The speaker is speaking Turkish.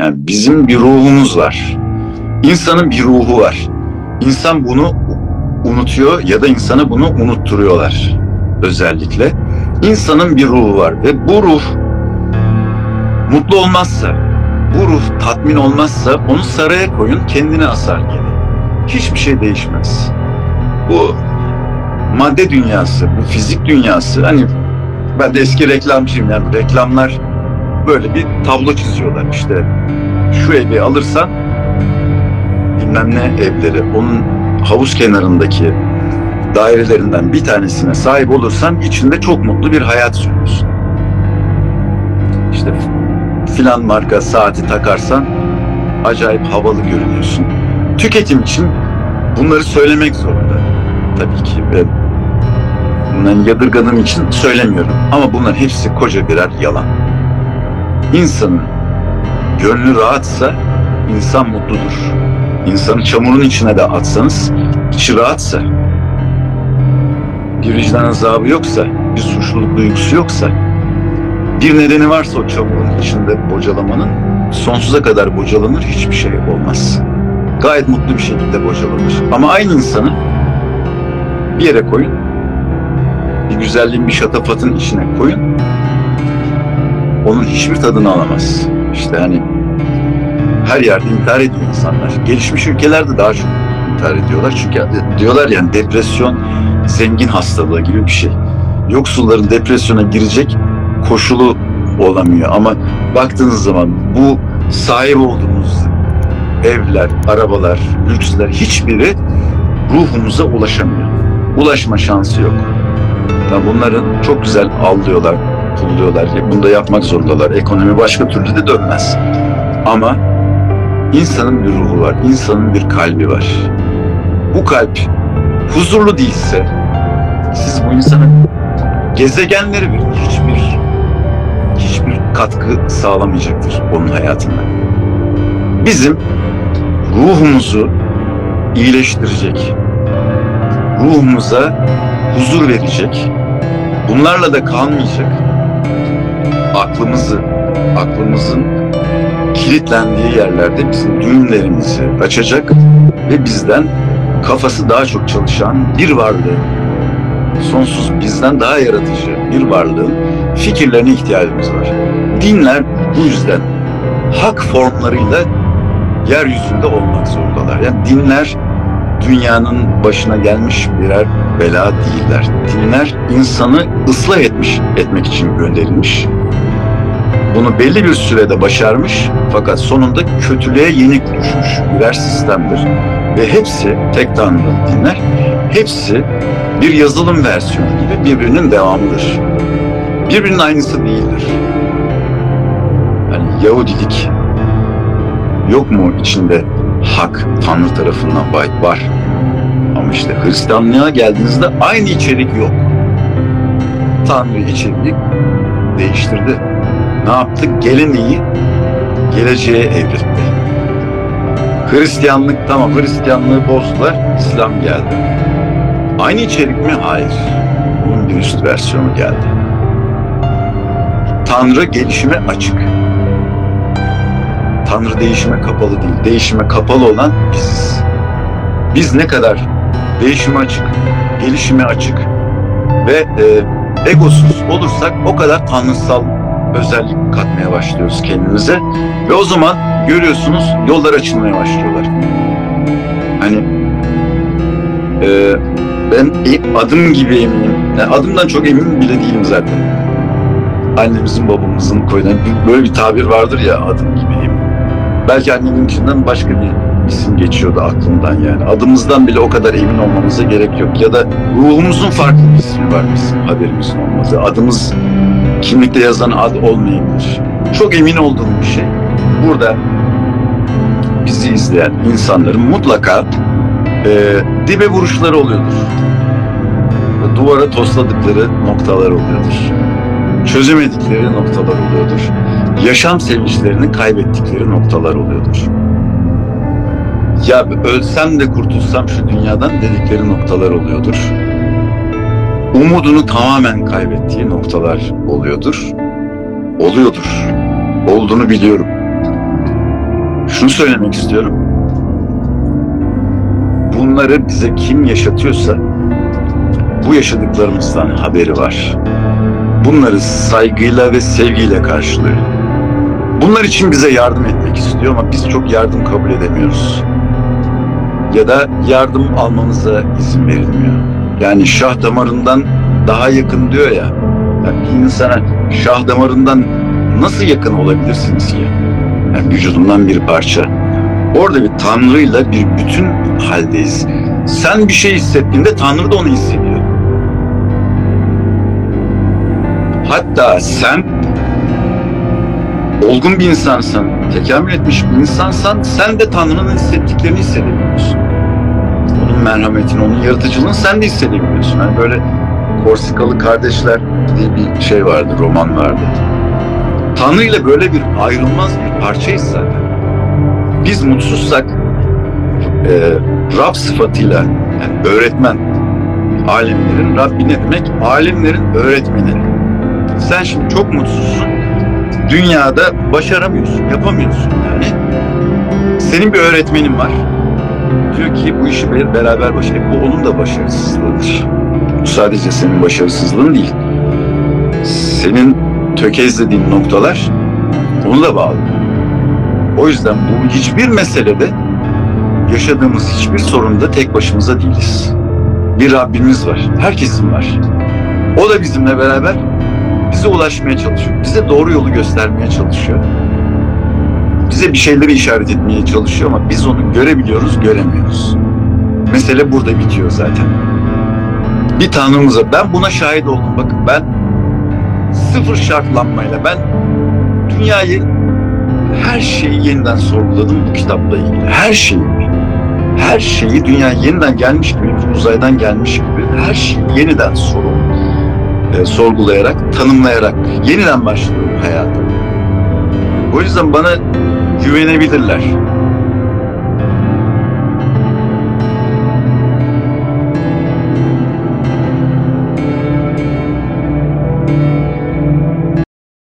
Yani bizim bir ruhumuz var. İnsanın bir ruhu var. İnsan bunu unutuyor ya da insana bunu unutturuyorlar özellikle. İnsanın bir ruhu var ve bu ruh mutlu olmazsa, bu ruh tatmin olmazsa onu saraya koyun kendini asar gene. Hiçbir şey değişmez. Bu madde dünyası, bu fizik dünyası hani ben de eski reklamcıyım yani reklamlar böyle bir tablo çiziyorlar işte şu evi alırsan bilmem ne evleri onun havuz kenarındaki dairelerinden bir tanesine sahip olursan içinde çok mutlu bir hayat sürüyorsun. İşte filan marka saati takarsan acayip havalı görünüyorsun. Tüketim için bunları söylemek zorunda tabii ki ve bundan yadırgadığım için söylemiyorum. Ama bunların hepsi koca birer yalan. İnsanın gönlü rahatsa insan mutludur. İnsanı çamurun içine de atsanız içi rahatsa, bir vicdan azabı yoksa, bir suçluluk duygusu yoksa, bir nedeni varsa o çamurun içinde bocalamanın sonsuza kadar bocalanır hiçbir şey olmaz. Gayet mutlu bir şekilde bocalanır. Ama aynı insanı bir yere koyun, bir güzelliğin bir şatafatın içine koyun, onun hiçbir tadını alamaz. İşte hani her yerde intihar ediyor insanlar. Gelişmiş ülkelerde daha çok intihar ediyorlar. Çünkü diyorlar yani depresyon zengin hastalığı gibi bir şey. Yoksulların depresyona girecek koşulu olamıyor. Ama baktığınız zaman bu sahip olduğumuz evler, arabalar, lüksler hiçbiri ruhumuza ulaşamıyor. Ulaşma şansı yok. Yani bunların çok güzel avlıyorlar, pulluyorlar. Bunu da yapmak zorundalar. Ekonomi başka türlü de dönmez. Ama insanın bir ruhu var, insanın bir kalbi var. Bu kalp huzurlu değilse siz bu insanın gezegenleri bile hiçbir hiçbir katkı sağlamayacaktır onun hayatında. Bizim ruhumuzu iyileştirecek, ruhumuza huzur verecek, bunlarla da kalmayacak, aklımızı, aklımızın kilitlendiği yerlerde bizim düğümlerimizi açacak ve bizden kafası daha çok çalışan bir varlığın, sonsuz bizden daha yaratıcı bir varlığın fikirlerine ihtiyacımız var. Dinler bu yüzden hak formlarıyla yeryüzünde olmak zorundalar. Yani dinler dünyanın başına gelmiş birer bela değiller. Dinler insanı ıslah etmiş, etmek için gönderilmiş. Bunu belli bir sürede başarmış fakat sonunda kötülüğe yenik düşmüş birer sistemdir. Ve hepsi tek tanrılı dinler, hepsi bir yazılım versiyonu gibi birbirinin devamıdır. Birbirinin aynısı değildir. Hani Yahudilik yok mu içinde hak Tanrı tarafından var? Var. Ama işte Hristiyanlığa geldiğinizde aynı içerik yok. Tanrı içeriği değiştirdi. Ne yaptı? Geleneği geleceğe evrildi. Hristiyanlık tamam Hristiyanlığı bozdular, İslam geldi. Aynı içerik mi? Hayır. Bunun bir üst versiyonu geldi. Tanrı gelişime açık. Tanrı değişime kapalı değil. Değişime kapalı olan biziz. Biz ne kadar değişime açık, gelişime açık ve e, egosuz olursak o kadar tanrısal özellik katmaya başlıyoruz kendimize. Ve o zaman görüyorsunuz yollar açılmaya başlıyorlar. Hani e, ben adım gibi eminim. Yani adımdan çok emin bile değilim zaten. Annemizin babamızın koyduğu böyle bir tabir vardır ya adım gibi emin. Belki annemin başka bir isim geçiyordu aklımdan yani. Adımızdan bile o kadar emin olmamıza gerek yok. Ya da ruhumuzun farklı bir ismi var bizim haberimizin olmazı. Adımız kimlikte yazan ad olmayabilir. Çok emin olduğum bir şey. Burada bizi izleyen insanların mutlaka e, dibe vuruşları oluyordur. Duvara tosladıkları noktalar oluyordur. Çözemedikleri noktalar oluyordur. Yaşam sevinçlerini kaybettikleri noktalar oluyordur. Ya ölsem de kurtulsam şu dünyadan dedikleri noktalar oluyordur. Umudunu tamamen kaybettiği noktalar oluyordur. Oluyordur. Olduğunu biliyorum. Şunu söylemek istiyorum. Bunları bize kim yaşatıyorsa bu yaşadıklarımızdan haberi var. Bunları saygıyla ve sevgiyle karşılıyor. Bunlar için bize yardım etmek istiyor ama biz çok yardım kabul edemiyoruz. Ya da yardım almamıza izin verilmiyor. Yani şah damarından daha yakın diyor ya. Yani bir insana şah damarından nasıl yakın olabilirsiniz ki? Yani vücudumdan bir parça. Orada bir Tanrı'yla bir bütün haldeyiz. Sen bir şey hissettiğinde Tanrı da onu hissediyor. Hatta sen olgun bir insansan, tekamül etmiş bir insansan sen de Tanrı'nın hissettiklerini hissedebiliyorsun. Merhametini, onun yaratıcılığını sen de hissedebiliyorsun. Yani böyle Korsikalı Kardeşler diye bir şey vardı, roman vardı. Tanrı ile böyle bir ayrılmaz bir parçayız zaten. Biz mutsuzsak e, Rab sıfatıyla yani öğretmen alemlerin Rabbi ne demek? Alemlerin öğretmeni. Sen şimdi çok mutsuzsun. Dünyada başaramıyorsun, yapamıyorsun yani. Senin bir öğretmenin var. Diyor ki bu işi beraber başar. Bu onun da başarısızlığıdır. Bu sadece senin başarısızlığın değil. Senin tökezlediğin noktalar onu da bağlı. O yüzden bu hiçbir meselede yaşadığımız hiçbir sorunda tek başımıza değiliz. Bir Rabbimiz var. Herkesin var. O da bizimle beraber bize ulaşmaya çalışıyor. Bize doğru yolu göstermeye çalışıyor. Bize bir şeyleri işaret etmeye çalışıyor ama biz onu görebiliyoruz, göremiyoruz. Mesele burada bitiyor zaten. Bir tanrımıza ben buna şahit oldum. Bakın ben sıfır şartlanmayla ben dünyayı her şeyi yeniden sorguladım bu kitapla ilgili. Her şeyi. Her şeyi dünya yeniden gelmiş gibi, uzaydan gelmiş gibi her şeyi yeniden soru, e, sorgulayarak, tanımlayarak yeniden başlıyorum hayata. O yüzden bana güvenebilirler.